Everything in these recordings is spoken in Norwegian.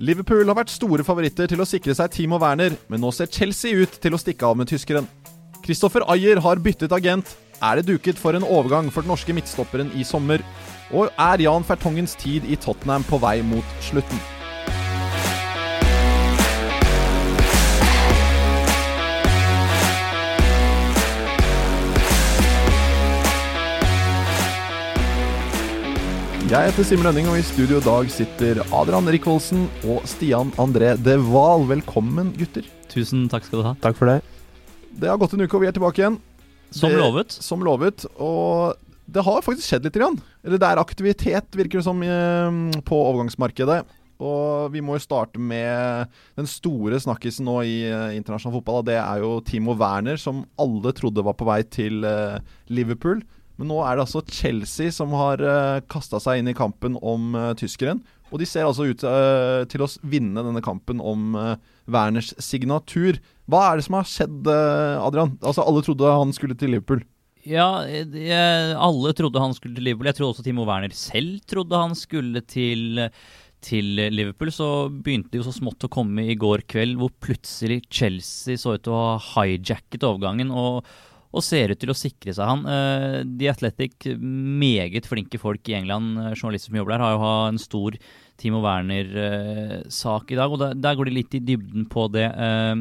Liverpool har vært store favoritter til å sikre seg Timo Werner, men nå ser Chelsea ut til å stikke av med tyskeren. Christopher Ayer har byttet agent. Er det duket for en overgang for den norske midtstopperen i sommer? Og er Jan Fertongens tid i Tottenham på vei mot slutten? Jeg heter Simen Lønning, og i studio i dag sitter Adrian Rikvoldsen og Stian André De Wahl. Velkommen, gutter. Tusen takk skal du ha. Takk for det. Det har gått en uke, og vi er tilbake igjen. Som Det- lovet. Som lovet. Og det har faktisk skjedd litt. Grann. Eller det er aktivitet, virker det som, eh, på overgangsmarkedet. Og vi må jo starte med den store snakkisen nå i eh, internasjonal fotball. Og det er jo Timo Werner, som alle trodde var på vei til eh, Liverpool. Men nå er det altså Chelsea som har uh, kasta seg inn i kampen om uh, tyskeren. Og de ser altså ut uh, til å vinne denne kampen om uh, Werners signatur. Hva er det som har skjedd, eh, Adrian? Altså Alle trodde han skulle til Liverpool. Ja, jeg, alle trodde han skulle til Liverpool. Jeg tror også Timo Werner selv trodde han skulle til, til Liverpool. Så begynte det jo så smått å komme i går kveld, hvor plutselig Chelsea så ut til å ha hijacket overgangen. og og ser ut til å sikre seg han. Uh, The Athletic, meget flinke folk i England, eh, journalister som jobber der, har jo hatt en stor Timo Werner-sak i dag. og der, der går de litt i dybden på det. Eh,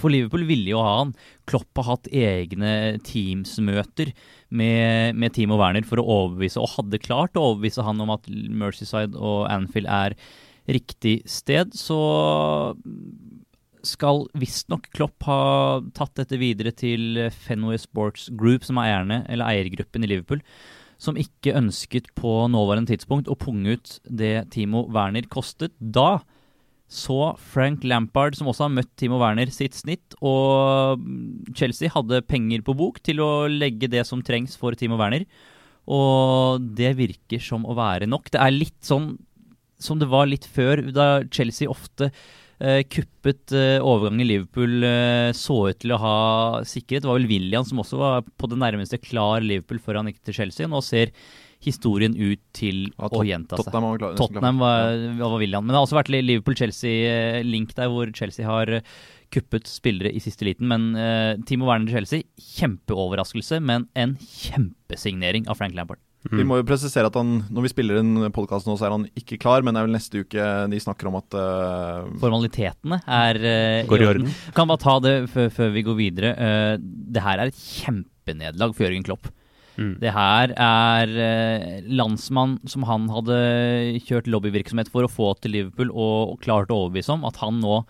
for Liverpool ville jo ha han. Klopp har hatt egne Teams-møter med, med Timo Werner for å overbevise, og hadde klart å overbevise han om at Mercyside og Anfield er riktig sted. Så skal visstnok Klopp ha tatt dette videre til Fenway Sports Group, som er eierne, eller eiergruppen i Liverpool, som ikke ønsket på nåværende tidspunkt å punge ut det Timo Werner kostet. Da så Frank Lampard, som også har møtt Timo Werner, sitt snitt, og Chelsea hadde penger på bok til å legge det som trengs for Timo Werner. Og det virker som å være nok. Det er litt sånn som det var litt før, da Chelsea ofte kuppet eh, overgang i Liverpool eh, så ut til å ha sikkerhet. Det var vel William som også var på det nærmeste klar Liverpool før han gikk til Chelsea. Nå ser historien ut til Ja, å gjenta seg. Tottenham var Tottenham var, var William. Men det har også vært Liverpool-Chelsea-link der, hvor Chelsea har eh, kuppet spillere i siste liten. Men eh, Timo Werner til Chelsea, kjempeoverraskelse, men en kjempesignering av Frank Lampard. Vi må jo presisere at han, når vi spiller en podkast nå, så er han ikke klar, men det er vel neste uke de snakker om at uh, Formalitetene er uh, Går i orden. Kan bare ta det før, før vi går videre. Uh, det her er et kjempenederlag for Jørgen Klopp. Mm. Det her er eh, landsmann som han hadde kjørt lobbyvirksomhet for å få til Liverpool, og, og klart å overbevise om at han nå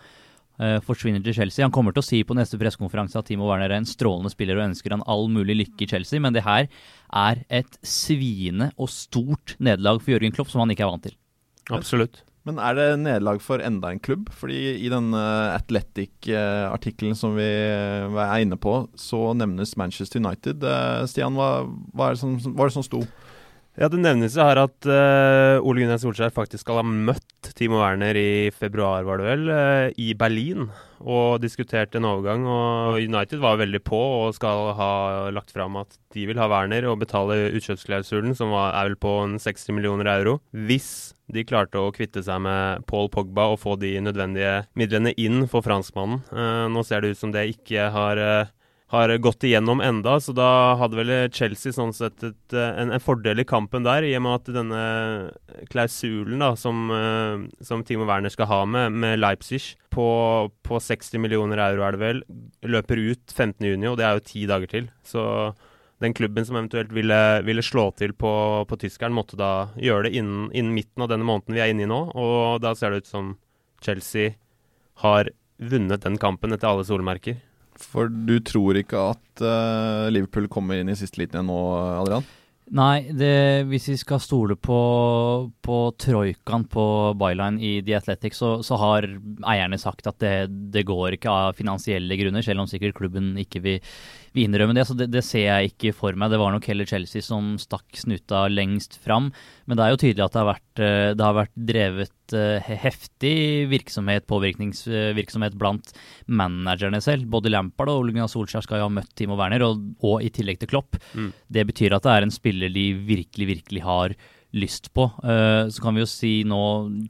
forsvinner til Chelsea. Han kommer til å si på neste pressekonferanse at Timo Werner er en strålende spiller og ønsker han all mulig lykke i Chelsea, men det her er et sviende og stort nederlag for Jørgen Klopp som han ikke er vant til. Absolutt. Men er det nederlag for enda en klubb? Fordi i denne Athletic-artikkelen som vi eh, er inne på, så nevnes Manchester United. Eh, Stian, hva, hva, er det som, hva er det som sto? Ja, Det nevnes her at uh, Ole Gunnar Solskjær faktisk skal ha møtt Timo Werner i februar, var det vel, uh, i Berlin og diskutert en overgang. Og United var veldig på og skal ha lagt fram at de vil ha Werner og betale utkjøpsklausulen, som var, er vel på en 60 millioner euro, hvis de klarte å kvitte seg med Paul Pogba og få de nødvendige midlene inn for franskmannen. Uh, nå ser det ut som det ikke har har gått igjennom enda, så da hadde vel Chelsea sånn sett et, eh, en, en fordel i kampen der, i og med at denne klausulen da, som, eh, som Timo Werner skal ha med, med Leipzig, på, på 60 millioner euro er det vel, løper ut 15.6, og det er jo ti dager til. Så den klubben som eventuelt ville, ville slå til på, på tyskeren, måtte da gjøre det innen, innen midten av denne måneden vi er inne i nå, og da ser det ut som Chelsea har vunnet den kampen etter alle solmerker. For du tror ikke at uh, Liverpool kommer inn i siste liten igjen nå, Adrian? Nei, det, hvis vi skal stole på, på troikaen på byline i The Athletic, så, så har eierne sagt at det, det går ikke av finansielle grunner, selv om sikkert klubben ikke vil, vil innrømme det. Så det, det ser jeg ikke for meg. Det var nok heller Chelsea som stakk snuta lengst fram. Men det er jo tydelig at det har vært, eh, det har vært drevet eh, heftig virksomhet, påvirkningsvirksomhet blant managerne selv. Både Lampard og Gunnar Solskjær skal jo ha møtt Timo Werner, og, og i tillegg til Klopp. Mm. Det betyr at det er en spiller de virkelig, virkelig har lyst på. Så kan vi jo si nå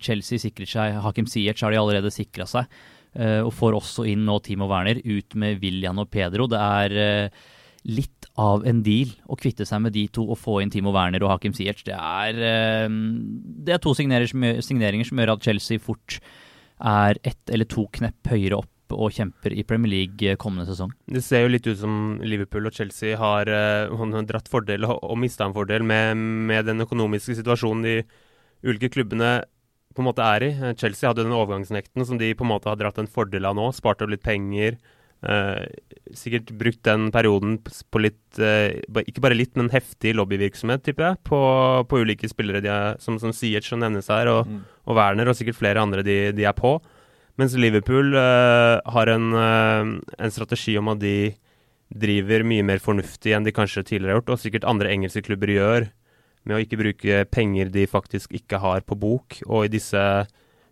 Chelsea sikrer seg Hakim Ziyech har de allerede sikra seg. Uh, og får også inn nå Timo Werner ut med William og Pedro. Det er uh, litt av en deal å kvitte seg med de to og få inn Timo Werner og Hakim Ziyech. Det er, det er to signeringer som, gjør, at Chelsea fort er ett eller to knepp høyere opp og kjemper i Premier League kommende sesong. Det ser jo litt ut som Liverpool og Chelsea har, uh, dratt fordel og mista en fordel med, med, den økonomiske situasjonen de ulike klubbene på en måte er i. Chelsea hadde den overgangsnekten som de på en måte har dratt en fordel av nå. Spart opp litt penger. Eh, sikkert brukt den perioden på litt eh, Ikke bare litt, men heftig lobbyvirksomhet, tipper jeg, på, på ulike spillere de er, som, som Siech som nevnes her, og, mm. og Werner, og sikkert flere andre de, de er på. Mens Liverpool eh, har en, uh, en, strategi om at de driver mye mer fornuftig enn de kanskje tidligere har gjort, og sikkert andre engelske klubber gjør, med å ikke bruke penger de faktisk ikke har på bok. Og i disse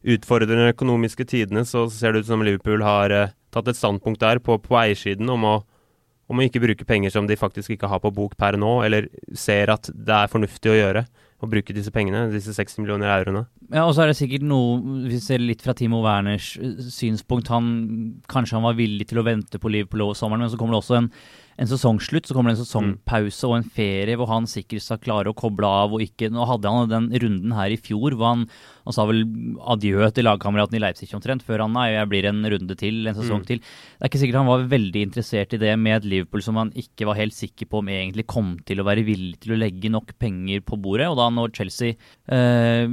utfordrende økonomiske tidene så ser det ut som Liverpool har uh, tatt et standpunkt der på, på eiersiden om å, om å ikke bruke penger som de faktisk ikke har på bok per nå, eller ser at det er fornuftig å gjøre å bruke disse pengene, disse 60 millioner euroene. Ja, og så er det sikkert noe, vi ser litt fra Timo Werners eh, synspunkt, han kanskje han var villig til å vente på Liverpool over sommeren, men så kommer det også en en sesongslutt, så kommer det en sesongpause og en ferie hvor han sikkert skal klare å koble av og ikke Nå hadde han den runden her i fjor hvor han, han sa vel adjø til lagkameraten i Leipzig omtrent, før han nei, jeg blir en runde til, en sesong mm. til. Det er ikke sikkert han var veldig interessert i det med et Liverpool som han ikke var helt sikker på om egentlig kom til å være villig til å legge nok penger på bordet. Og da når Chelsea eh,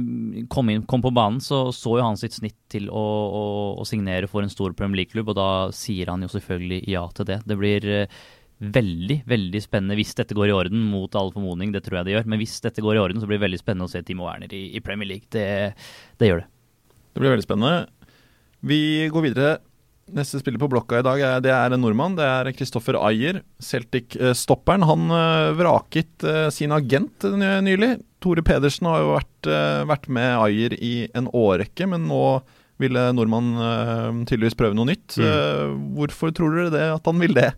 kom, inn, kom, på banen, så så jo han sitt snitt til å, å, å signere for en stor Premier League-klubb, og da sier han jo selvfølgelig ja til det. Det blir eh, veldig veldig spennende hvis dette går i orden, mot all formodning. Det tror jeg det gjør. Men hvis dette går i orden, så blir det veldig spennende å se Timo Werner i, i Premier League. Det, det, gjør det. Det blir veldig spennende. Vi går videre. Neste spiller på blokka i dag er, det er en nordmann. Det er Kristoffer Ayer, Celtic-stopperen. Han uh, vraket uh, sin agent nylig. Tore Pedersen har jo vært, uh, vært med Ayer i en årrekke, men nå ville nordmannen tydeligvis prøve noe nytt. Mm. hvorfor tror dere det, at han vil det?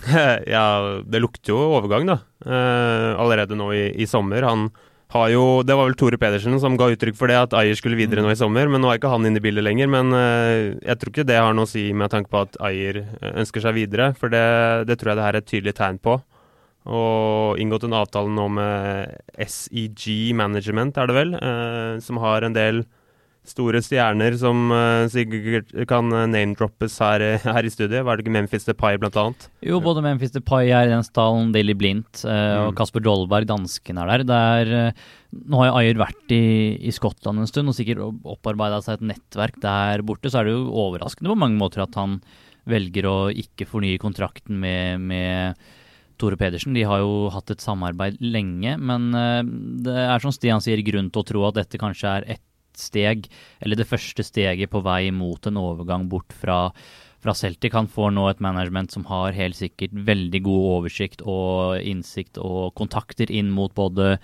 ja, det lukter jo overgang, da. Uh, allerede nå i, i, sommer. Han har jo Det var vel Tore Pedersen som ga uttrykk for det, at Ayer skulle videre mm. nå i sommer. Men nå er ikke han inne i bildet lenger. Men uh, jeg tror ikke det har noe å si med tanke på at Ayer eh, ønsker seg videre. For det, det tror jeg det her er et tydelig tegn på. Og inngått en avtale nå med SEG Management, er det vel, uh, som har en del store stjerner som uh, sikkert kan eh, name-droppes her, eh, her, i studiet. Var det ikke Memphis Depay blant annet? Jo, både Memphis Depay er i den stallen, Daily Blindt uh, mm. og Kasper Dolberg, dansken, er der. Er, uh, nå har jo Ayer vært i, i, Skottland en stund og sikkert opparbeida seg et nettverk der borte. Så er det jo overraskende på mange måter at han velger å ikke fornye kontrakten med, med Tore Pedersen. De har jo hatt et samarbeid lenge, men det er som Stian sier, grunn til å tro at dette kanskje er ett steg, eller det første steget på vei mot en overgang bort fra, fra Celtic. Han får nå et management som har helt sikkert veldig god oversikt og innsikt og kontakter inn mot både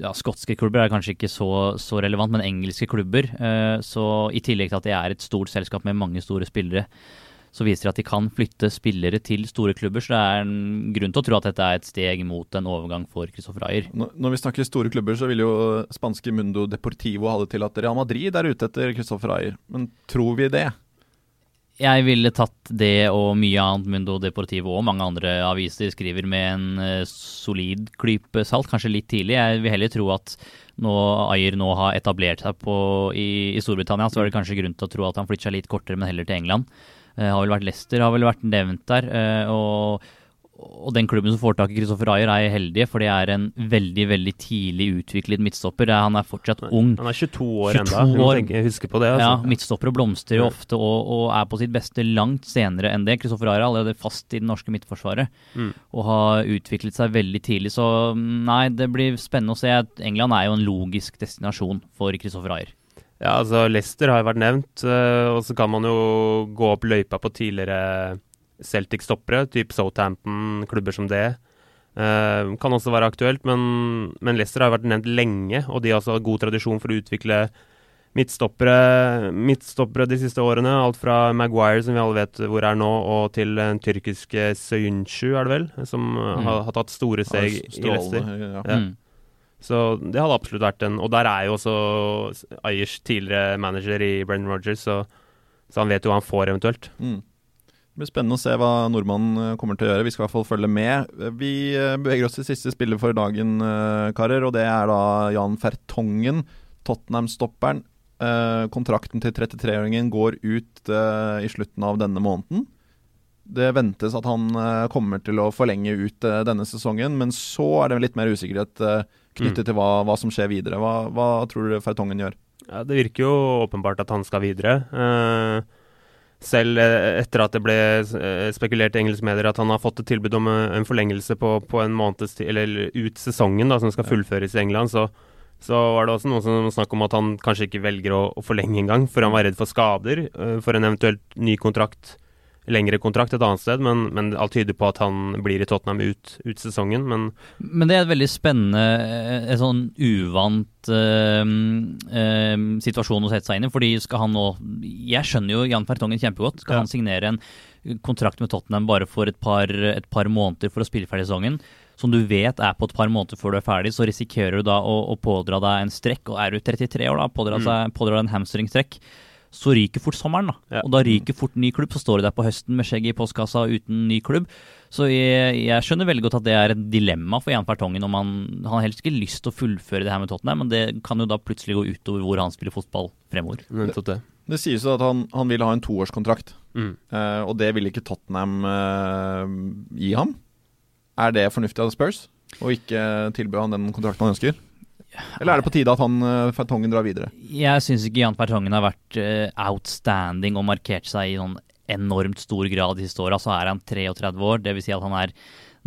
ja, skotske klubber er kanskje ikke så, så relevant, men engelske klubber. Uh, så i tillegg til at det er et stort selskap med mange store spillere, så viser det at de kan flytte spillere til store klubber. Så det er en grunn til å tro at dette er et steg mot en overgang for Christoffer Ayer. Når vi snakker store klubber, så vil jo spanske Mundo Deportivo ha det til at Real Madrid er ute etter Christoffer Ayer. Men tror vi det? Jeg ville tatt det og mye annet Mundo Deportivo og mange andre aviser skriver med en uh, solid klype salt, kanskje litt tidlig. Jeg vil heller tro at nå Ayer nå har etablert seg på, i, i Storbritannia, så er det kanskje grunn til å tro at han flytter seg litt kortere, men heller til England. Uh, har vel vært Leicester, har vel vært nevnt der. Uh, og, og, den klubben som får tak i Christoffer Ayer, er heldige, for det er en veldig veldig tidlig utviklet midtstopper. Er, han er fortsatt ung. Han er 22 år ennå, husker på det. Altså. Ja, midtstoppere blomstrer jo ofte og, og, er på sitt beste langt senere enn det. Christoffer Ayer er allerede fast i det norske midtforsvaret mm. og har utviklet seg veldig tidlig. Så nei, det blir spennende å se. England er jo en logisk destinasjon for Christoffer Ayer. Ja, altså Leicester har jo vært nevnt, uh, og så kan man jo gå opp løypa på tidligere Celtic-stoppere, type Southampton, klubber som det. Uh, kan også være aktuelt, men, men, Leicester har vært nevnt lenge, og de har også god tradisjon for å utvikle midtstoppere, midtstoppere de siste årene. Alt fra Maguire, som vi alle vet hvor er nå, og til den tyrkiske Söyüncü, er det vel, som mm. har, har, tatt store steg i Leicester. Ja. Ja. Mm. Så det hadde absolutt vært en Og der er jo også Ayers tidligere manager i Brendan Rogers, så, så han vet jo hva han får eventuelt. Mm. Det blir spennende å se hva nordmannen kommer til å gjøre. Vi skal i hvert fall følge med. Vi beveger oss til siste spiller for dagen, karer. Og det er da Jan Fertongen, Tottenham-stopperen. Kontrakten til 33-åringen går ut i slutten av denne måneden. Det ventes at han kommer til å forlenge ut denne sesongen, men så er det litt mer usikkerhet knyttet mm. til hva, hva, som skjer videre. Hva, hva tror du Fertongen gjør? Ja, det virker jo åpenbart at han skal videre. Selv eh, etter at det ble eh, spekulert i engelske medier at han har fått et tilbud om en forlengelse på, på en måneds tid, eller ut sesongen da, som skal fullføres i England, så, så var det også noen som snakk om at han kanskje ikke velger å, å forlenge engang, for han var redd for skader for en eventuelt ny kontrakt lengre kontrakt et annet sted, men, men alt tyder på at han blir i Tottenham ut, ut sesongen. Men, men det er et veldig spennende, en sånn uvant uh, uh, situasjon å sette seg inn i. fordi skal han nå Jeg skjønner jo Jan Fertongen kjempegodt. Skal ja. han signere en kontrakt med Tottenham bare for et par, et par måneder for å spille ferdig sesongen? som du vet er på et par måneder før du er ferdig, så risikerer du da å, å pådra deg en strekk. Og er du 33 år, da, pådra, mm. pådra deg en hamstringstrekk så ryker fort sommeren. da. Ja. Og da ryker fort ny klubb. Så står du der på høsten med skjegget i postkassa uten ny klubb. Så jeg, jeg, skjønner veldig godt at det er et dilemma for Jan Fertongen. om han, han har helst ikke lyst til å fullføre det her med Tottenham, men det kan jo da plutselig gå utover hvor han spiller fotball fremover. Det, det sies jo at han, han, vil ha en toårskontrakt, mm. uh, og det vil ikke Tottenham uh, gi ham. Er det fornuftig av Spurs å ikke tilby han den kontrakten han ønsker? Eller er det på tide at han uh, Fertongen drar videre? Jeg syns ikke Jan Fertongen har vært uh, outstanding og markert seg i noen enormt stor grad de siste åra. Så er han 33 år, dvs. Si at han er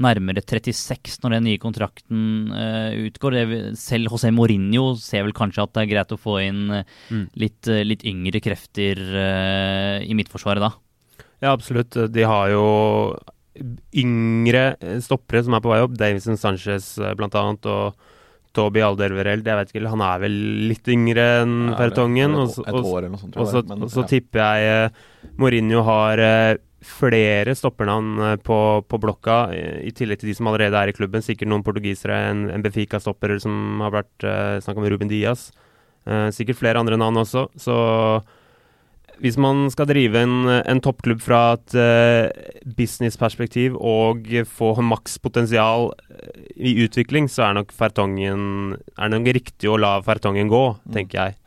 nærmere 36 når den nye kontrakten uh, utgår. Det, selv José Mourinho ser vel kanskje at det er greit å få inn mm. litt, litt, yngre krefter i midtforsvaret da. Ja, absolutt. De har jo yngre stoppere som er på vei opp. Davison Sanchez blant annet. og Toby Aldervereld, jeg vet ikke, han er vel litt yngre enn ja, Fertongen. Og, så, tipper jeg uh, Mourinho har uh, flere stoppernavn uh, på, på, blokka, i tillegg til de som allerede er i klubben. Sikkert noen portugisere, en, en Befika-stopper som har vært uh, snakk om Ruben Diaz. sikkert flere andre navn også. Så hvis man skal drive en, en toppklubb fra et uh, businessperspektiv og få maks potensial eh, i utvikling, så er nok Fertongen Er det nok riktig å la Fertongen gå, mm. tenker jeg.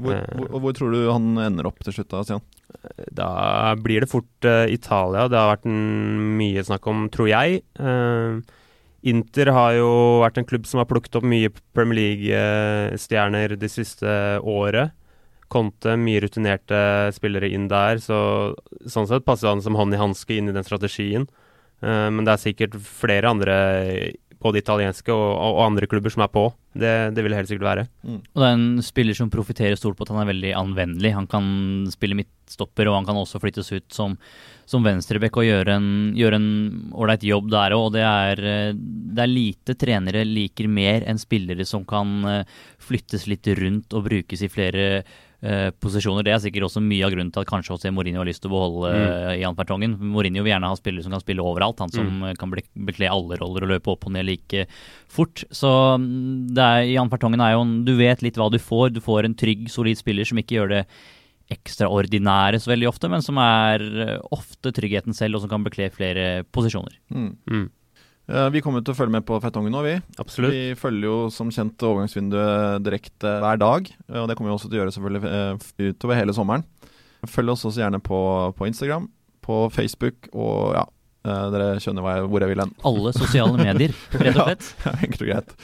Hvor, uh, hvor, hvor, tror du han ender opp til slutt, da, Stian? Da blir det fort uh, Italia. Det har vært en, mye snakk om, tror jeg. Inter har jo vært en klubb som har plukket opp mye Premier League-stjerner det siste året. Conte, mye rutinerte spillere inn der. Så sånn sett passer han som hånd i hanske inn i den strategien. Uh, men det er sikkert flere andre, både italienske og, og, andre klubber, som er på. Det, det vil det helt sikkert være. Mm. Og det er en spiller som profitterer stort på at han er veldig anvendelig. Han kan spille midtstopper, og han kan også flyttes ut som, som venstreback og gjøre en ålreit jobb der òg. Og det er, det er lite trenere liker mer enn spillere som kan eh, flyttes litt rundt og brukes i flere Eh, posisjoner. Det er sikkert også mye av grunnen til at kanskje også Mourinho har lyst til å beholde mm. Eh, Jan Fertongen. Mourinho vil gjerne ha spillere som kan spille overalt. Han som mm. kan bekle alle roller og løpe opp og ned like fort. Så mm, det er, Jan Fertongen er jo Du vet litt hva du får. Du får en trygg, solid spiller som ikke gjør det ekstraordinære så veldig ofte, men som er eh, ofte tryggheten selv, og som kan bekle flere posisjoner. Mm. Mm. Vi kommer til å følge med på Fettongen nå, vi. Absolutt. Vi følger jo som kjent overgangsvinduet direkte hver dag. Og det kommer vi også til å gjøre selvfølgelig eh, utover hele sommeren. Følg oss også gjerne på, på Instagram, på Facebook og ja, eh, dere skjønner jeg, hvor jeg vil hen. Alle sosiale medier, rett og slett. ja, enkelt og greit.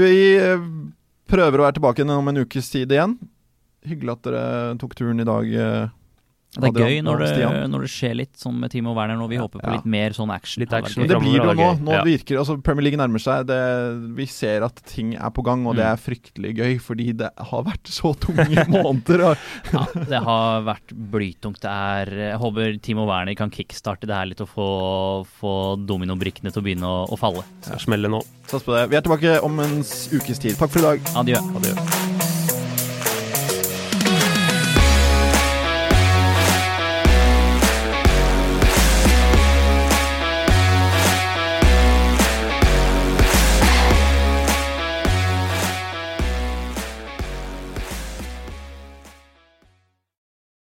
Vi eh, prøver å være tilbake om en ukes tid igjen. Hyggelig at dere tok turen i dag det er gøy når det, når det, skjer litt sånn med Timo Werner, nå. vi ja, håper på litt mer sånn action. Litt action det blir det jo nå. Nå ja. virker altså Premier League nærmer seg. Det, vi ser at ting er på gang, og mm. det er fryktelig gøy, fordi det har vært så tunge måneder. ja, det har vært blytungt. Det er Jeg håper Timo Werner kan kickstarte det her litt og få, få dominobrikkene til å begynne å, å falle. Ja. Smelle nå. Sats på det. Vi er tilbake om en ukes tid. Takk for i dag. Adjø. Adjø.